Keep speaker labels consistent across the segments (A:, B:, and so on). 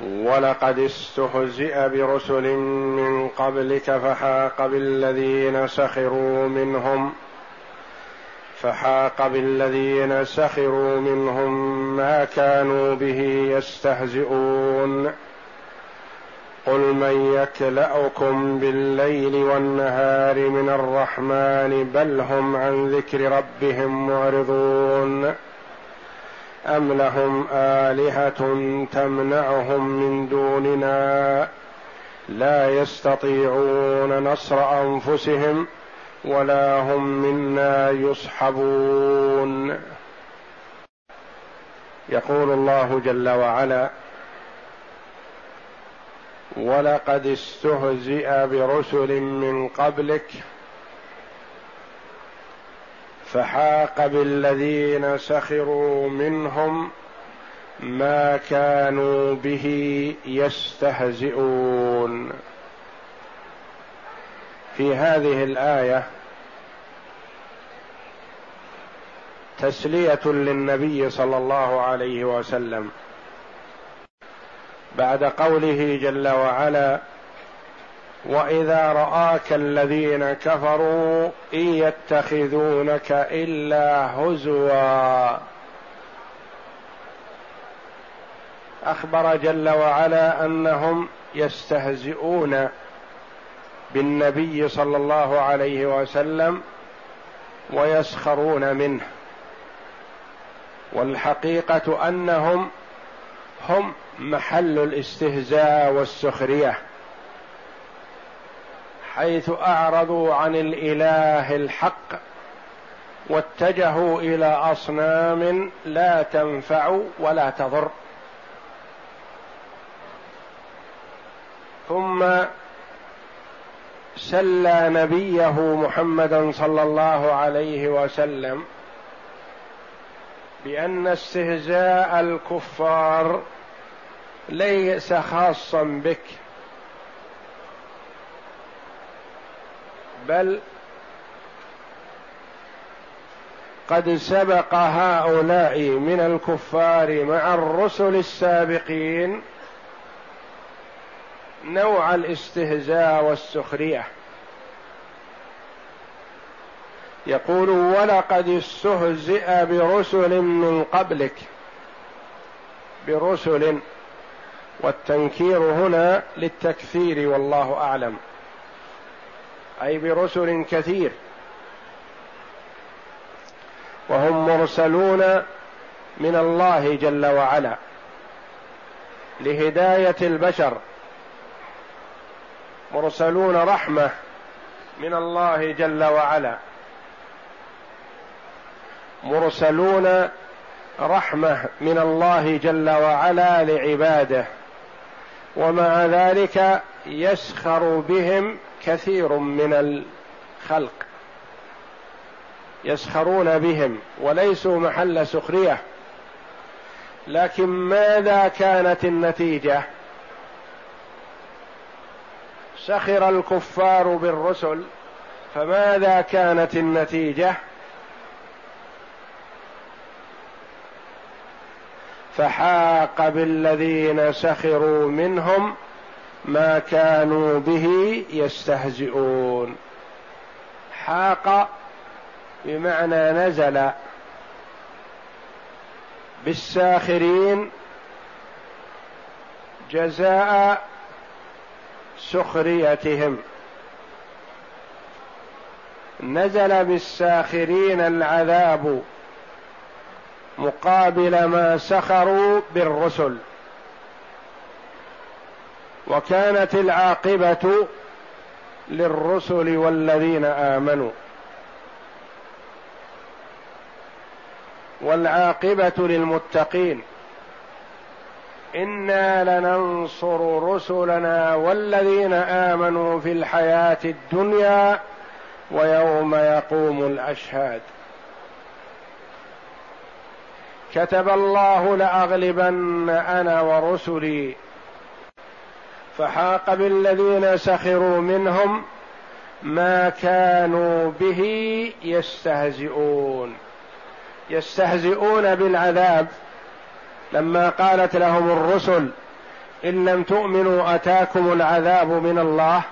A: ولقد استهزئ برسل من قبلك فحاق بالذين سخروا منهم فحاق بالذين سخروا منهم ما كانوا به يستهزئون قل من يكلاكم بالليل والنهار من الرحمن بل هم عن ذكر ربهم معرضون أم لهم آلهة تمنعهم من دوننا لا يستطيعون نصر أنفسهم ولا هم منا يصحبون يقول الله جل وعلا ولقد استهزئ برسل من قبلك فحاق بالذين سخروا منهم ما كانوا به يستهزئون في هذه الايه تسليه للنبي صلى الله عليه وسلم بعد قوله جل وعلا واذا راك الذين كفروا ان يتخذونك الا هزوا اخبر جل وعلا انهم يستهزئون بالنبي صلى الله عليه وسلم ويسخرون منه والحقيقه انهم هم محل الاستهزاء والسخريه حيث اعرضوا عن الاله الحق واتجهوا الى اصنام لا تنفع ولا تضر ثم سلى نبيه محمدا صلى الله عليه وسلم بان استهزاء الكفار ليس خاصا بك بل قد سبق هؤلاء من الكفار مع الرسل السابقين نوع الاستهزاء والسخريه يقول ولقد استهزئ برسل من قبلك برسل والتنكير هنا للتكثير والله اعلم اي برسل كثير وهم مرسلون من الله جل وعلا لهدايه البشر مرسلون رحمه من الله جل وعلا مرسلون رحمه من الله جل وعلا لعباده ومع ذلك يسخر بهم كثير من الخلق يسخرون بهم وليسوا محل سخريه لكن ماذا كانت النتيجه سخر الكفار بالرسل فماذا كانت النتيجه فحاق بالذين سخروا منهم ما كانوا به يستهزئون حاق بمعنى نزل بالساخرين جزاء سخريتهم نزل بالساخرين العذاب مقابل ما سخروا بالرسل وكانت العاقبه للرسل والذين امنوا والعاقبه للمتقين انا لننصر رسلنا والذين امنوا في الحياه الدنيا ويوم يقوم الاشهاد كتب الله لاغلبن انا ورسلي فحاق بالذين سخروا منهم ما كانوا به يستهزئون يستهزئون بالعذاب لما قالت لهم الرسل ان لم تؤمنوا اتاكم العذاب من الله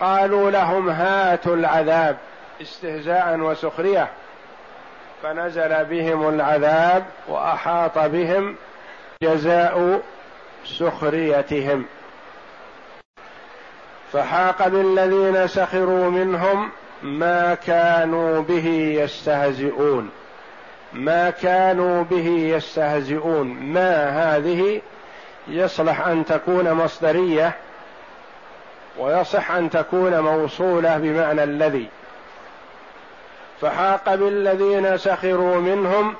A: قالوا لهم هاتوا العذاب استهزاء وسخريه فنزل بهم العذاب واحاط بهم جزاء سخريتهم فحاق بالذين سخروا منهم ما كانوا به يستهزئون ما كانوا به يستهزئون ما هذه يصلح ان تكون مصدريه ويصح ان تكون موصوله بمعنى الذي فحاق بالذين سخروا منهم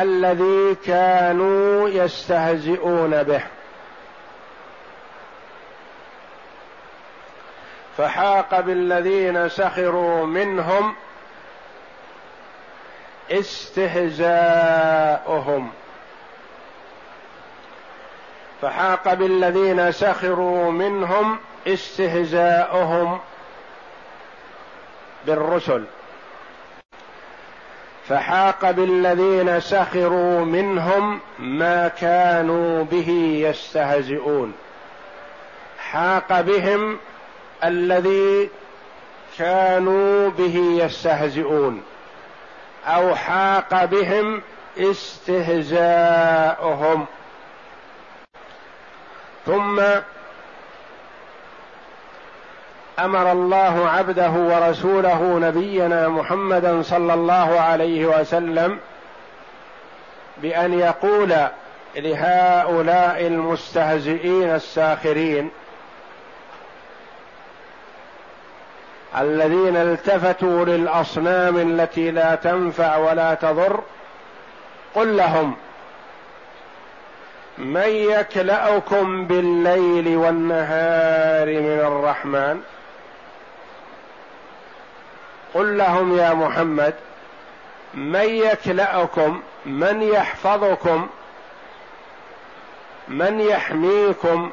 A: الذي كانوا يستهزئون به فحاق بالذين سخروا منهم استهزاؤهم فحاق بالذين سخروا منهم استهزاؤهم بالرسل فحاق بالذين سخروا منهم ما كانوا به يستهزئون حاق بهم الذي كانوا به يستهزئون او حاق بهم استهزاؤهم ثم امر الله عبده ورسوله نبينا محمدا صلى الله عليه وسلم بان يقول لهؤلاء المستهزئين الساخرين الذين التفتوا للاصنام التي لا تنفع ولا تضر قل لهم من يكلاكم بالليل والنهار من الرحمن قل لهم يا محمد من يكلاكم من يحفظكم من يحميكم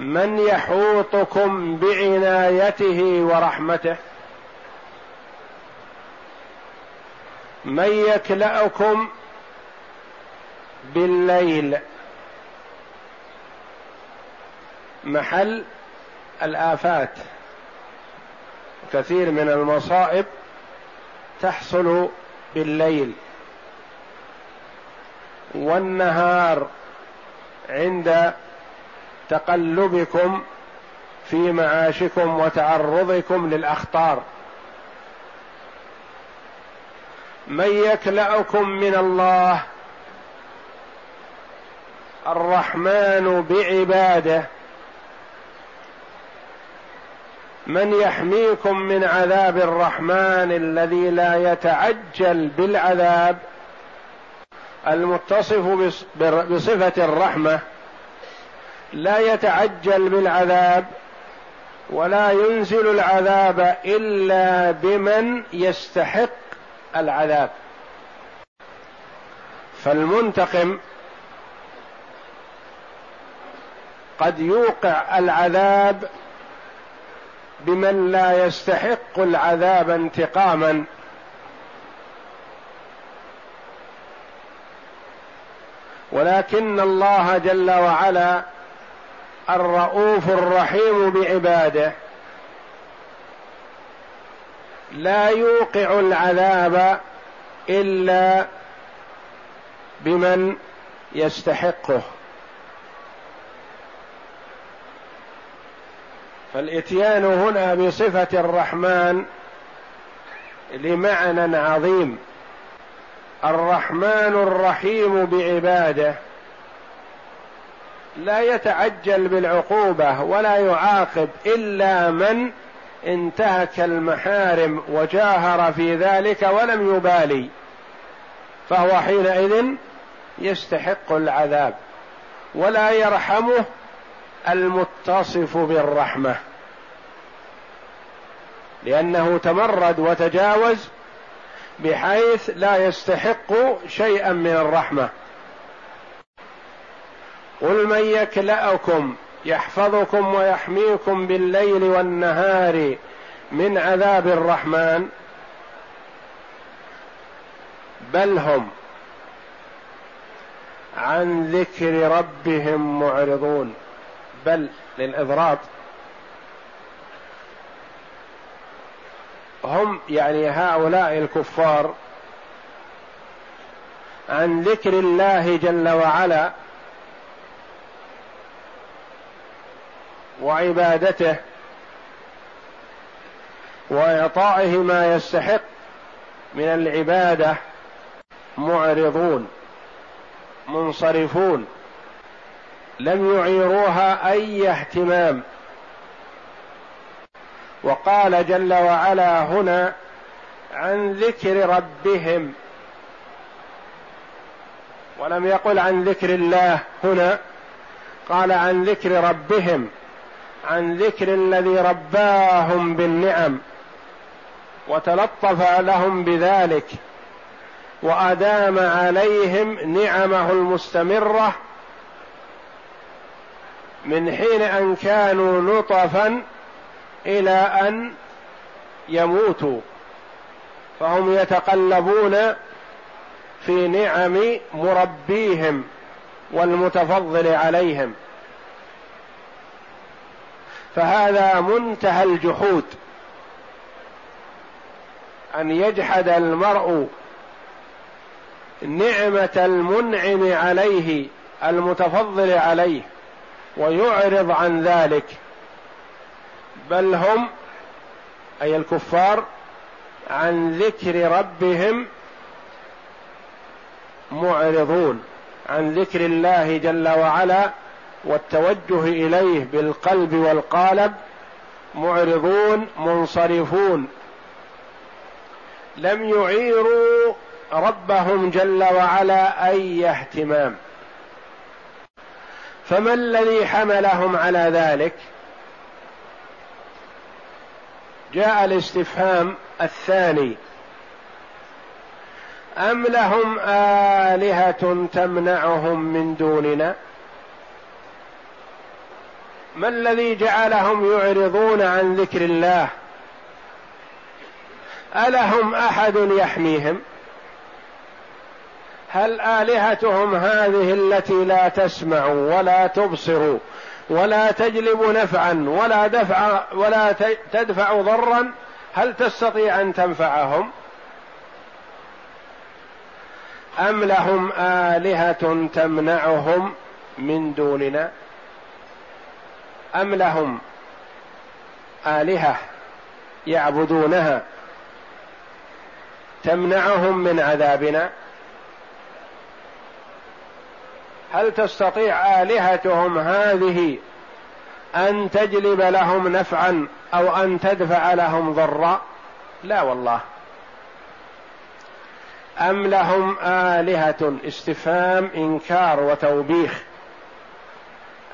A: من يحوطكم بعنايته ورحمته من يكلاكم بالليل محل الافات كثير من المصائب تحصل بالليل والنهار عند تقلبكم في معاشكم وتعرضكم للاخطار من يكلاكم من الله الرحمن بعباده من يحميكم من عذاب الرحمن الذي لا يتعجل بالعذاب المتصف بصفه الرحمه لا يتعجل بالعذاب ولا ينزل العذاب الا بمن يستحق العذاب فالمنتقم قد يوقع العذاب بمن لا يستحق العذاب انتقاما ولكن الله جل وعلا الرؤوف الرحيم بعباده لا يوقع العذاب الا بمن يستحقه فالاتيان هنا بصفه الرحمن لمعنى عظيم الرحمن الرحيم بعباده لا يتعجل بالعقوبه ولا يعاقب الا من انتهك المحارم وجاهر في ذلك ولم يبالي فهو حينئذ يستحق العذاب ولا يرحمه المتصف بالرحمه لانه تمرد وتجاوز بحيث لا يستحق شيئا من الرحمه قل من يكلاكم يحفظكم ويحميكم بالليل والنهار من عذاب الرحمن بل هم عن ذكر ربهم معرضون بل للاضراب هم يعني هؤلاء الكفار عن ذكر الله جل وعلا وعبادته واعطائه ما يستحق من العباده معرضون منصرفون لم يعيروها اي اهتمام وقال جل وعلا هنا عن ذكر ربهم ولم يقل عن ذكر الله هنا قال عن ذكر ربهم عن ذكر الذي رباهم بالنعم وتلطف لهم بذلك وادام عليهم نعمه المستمره من حين ان كانوا لطفا الى ان يموتوا فهم يتقلبون في نعم مربيهم والمتفضل عليهم فهذا منتهى الجحود ان يجحد المرء نعمه المنعم عليه المتفضل عليه ويعرض عن ذلك بل هم اي الكفار عن ذكر ربهم معرضون عن ذكر الله جل وعلا والتوجه اليه بالقلب والقالب معرضون منصرفون لم يعيروا ربهم جل وعلا اي اهتمام فما الذي حملهم على ذلك جاء الاستفهام الثاني ام لهم الهه تمنعهم من دوننا ما الذي جعلهم يعرضون عن ذكر الله الهم احد يحميهم هل الهتهم هذه التي لا تسمع ولا تبصر ولا تجلب نفعا ولا دفع ولا تدفع ضرا هل تستطيع ان تنفعهم ام لهم الهه تمنعهم من دوننا أم لهم آلهة يعبدونها تمنعهم من عذابنا هل تستطيع آلهتهم هذه أن تجلب لهم نفعا أو أن تدفع لهم ضرا لا والله أم لهم آلهة استفهام إنكار وتوبيخ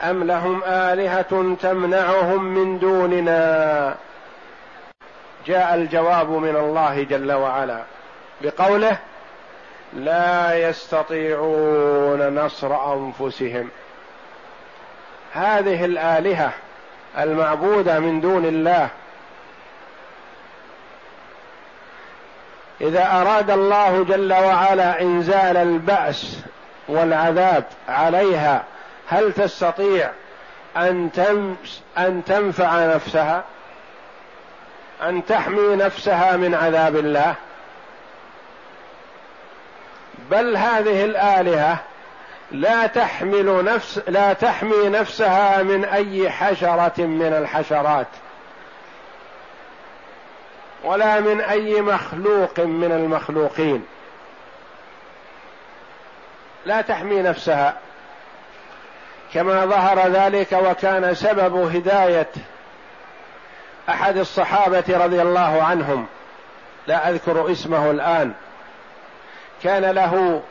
A: أم لهم آلهة تمنعهم من دوننا جاء الجواب من الله جل وعلا بقوله لا يستطيعون نصر أنفسهم هذه الآلهة المعبودة من دون الله إذا أراد الله جل وعلا إنزال البأس والعذاب عليها هل تستطيع أن أن تنفع نفسها أن تحمي نفسها من عذاب الله بل هذه الآلهة لا تحمل نفس لا تحمي نفسها من أي حشرة من الحشرات ولا من أي مخلوق من المخلوقين لا تحمي نفسها كما ظهر ذلك وكان سبب هدايه احد الصحابه رضي الله عنهم لا اذكر اسمه الان كان له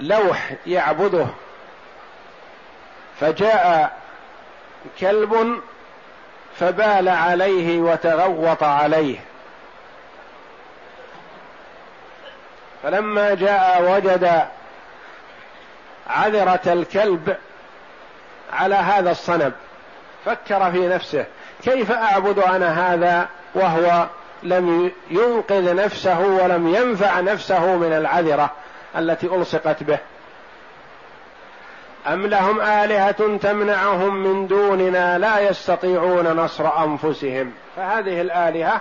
A: لوح يعبده فجاء كلب فبال عليه وتغوط عليه فلما جاء وجد عذرة الكلب على هذا الصنم فكر في نفسه كيف أعبد أنا هذا وهو لم ينقذ نفسه ولم ينفع نفسه من العذرة التي ألصقت به أم لهم آلهة تمنعهم من دوننا لا يستطيعون نصر أنفسهم فهذه الآلهة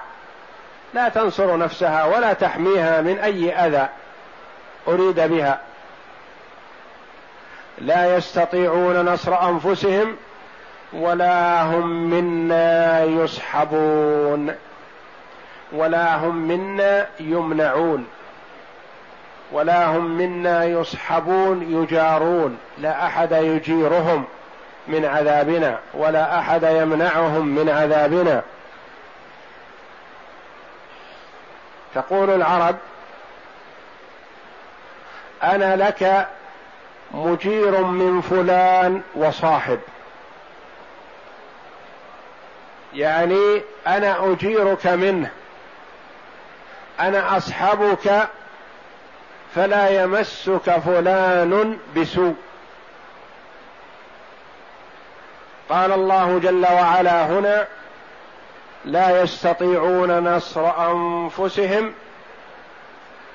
A: لا تنصر نفسها ولا تحميها من أي أذى أريد بها لا يستطيعون نصر انفسهم ولا هم منا يسحبون ولا هم منا يمنعون ولا هم منا يسحبون يجارون لا احد يجيرهم من عذابنا ولا احد يمنعهم من عذابنا تقول العرب انا لك مجير من فلان وصاحب يعني انا اجيرك منه انا اصحبك فلا يمسك فلان بسوء قال الله جل وعلا هنا لا يستطيعون نصر انفسهم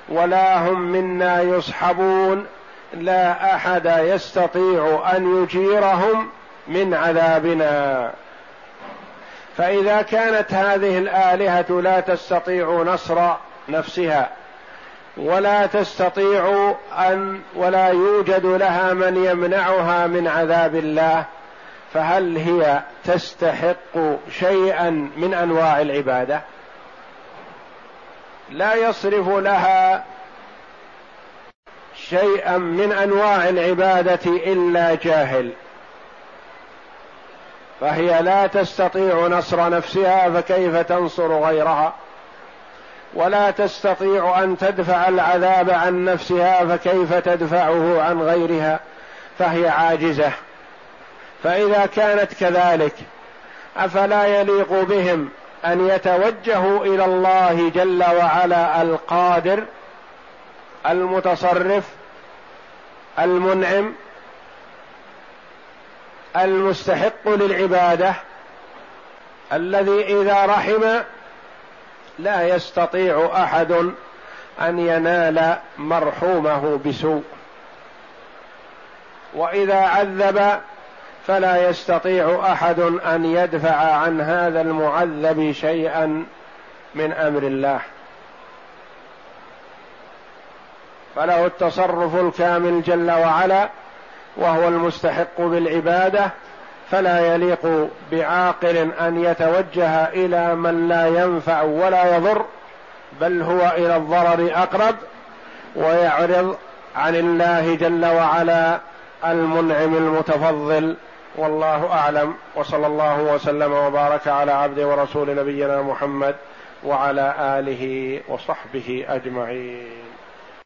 A: ولا هم منا يصحبون لا احد يستطيع ان يجيرهم من عذابنا فاذا كانت هذه الالهه لا تستطيع نصر نفسها ولا تستطيع ان ولا يوجد لها من يمنعها من عذاب الله فهل هي تستحق شيئا من انواع العباده لا يصرف لها شيئا من انواع العباده الا جاهل فهي لا تستطيع نصر نفسها فكيف تنصر غيرها ولا تستطيع ان تدفع العذاب عن نفسها فكيف تدفعه عن غيرها فهي عاجزه فاذا كانت كذلك افلا يليق بهم ان يتوجهوا الى الله جل وعلا القادر المتصرف المنعم المستحق للعباده الذي اذا رحم لا يستطيع احد ان ينال مرحومه بسوء واذا عذب فلا يستطيع احد ان يدفع عن هذا المعذب شيئا من امر الله فله التصرف الكامل جل وعلا وهو المستحق بالعباده فلا يليق بعاقل ان يتوجه الى من لا ينفع ولا يضر بل هو الى الضرر اقرب ويعرض عن الله جل وعلا المنعم المتفضل والله اعلم وصلى الله وسلم وبارك على عبد ورسول نبينا محمد وعلى اله وصحبه اجمعين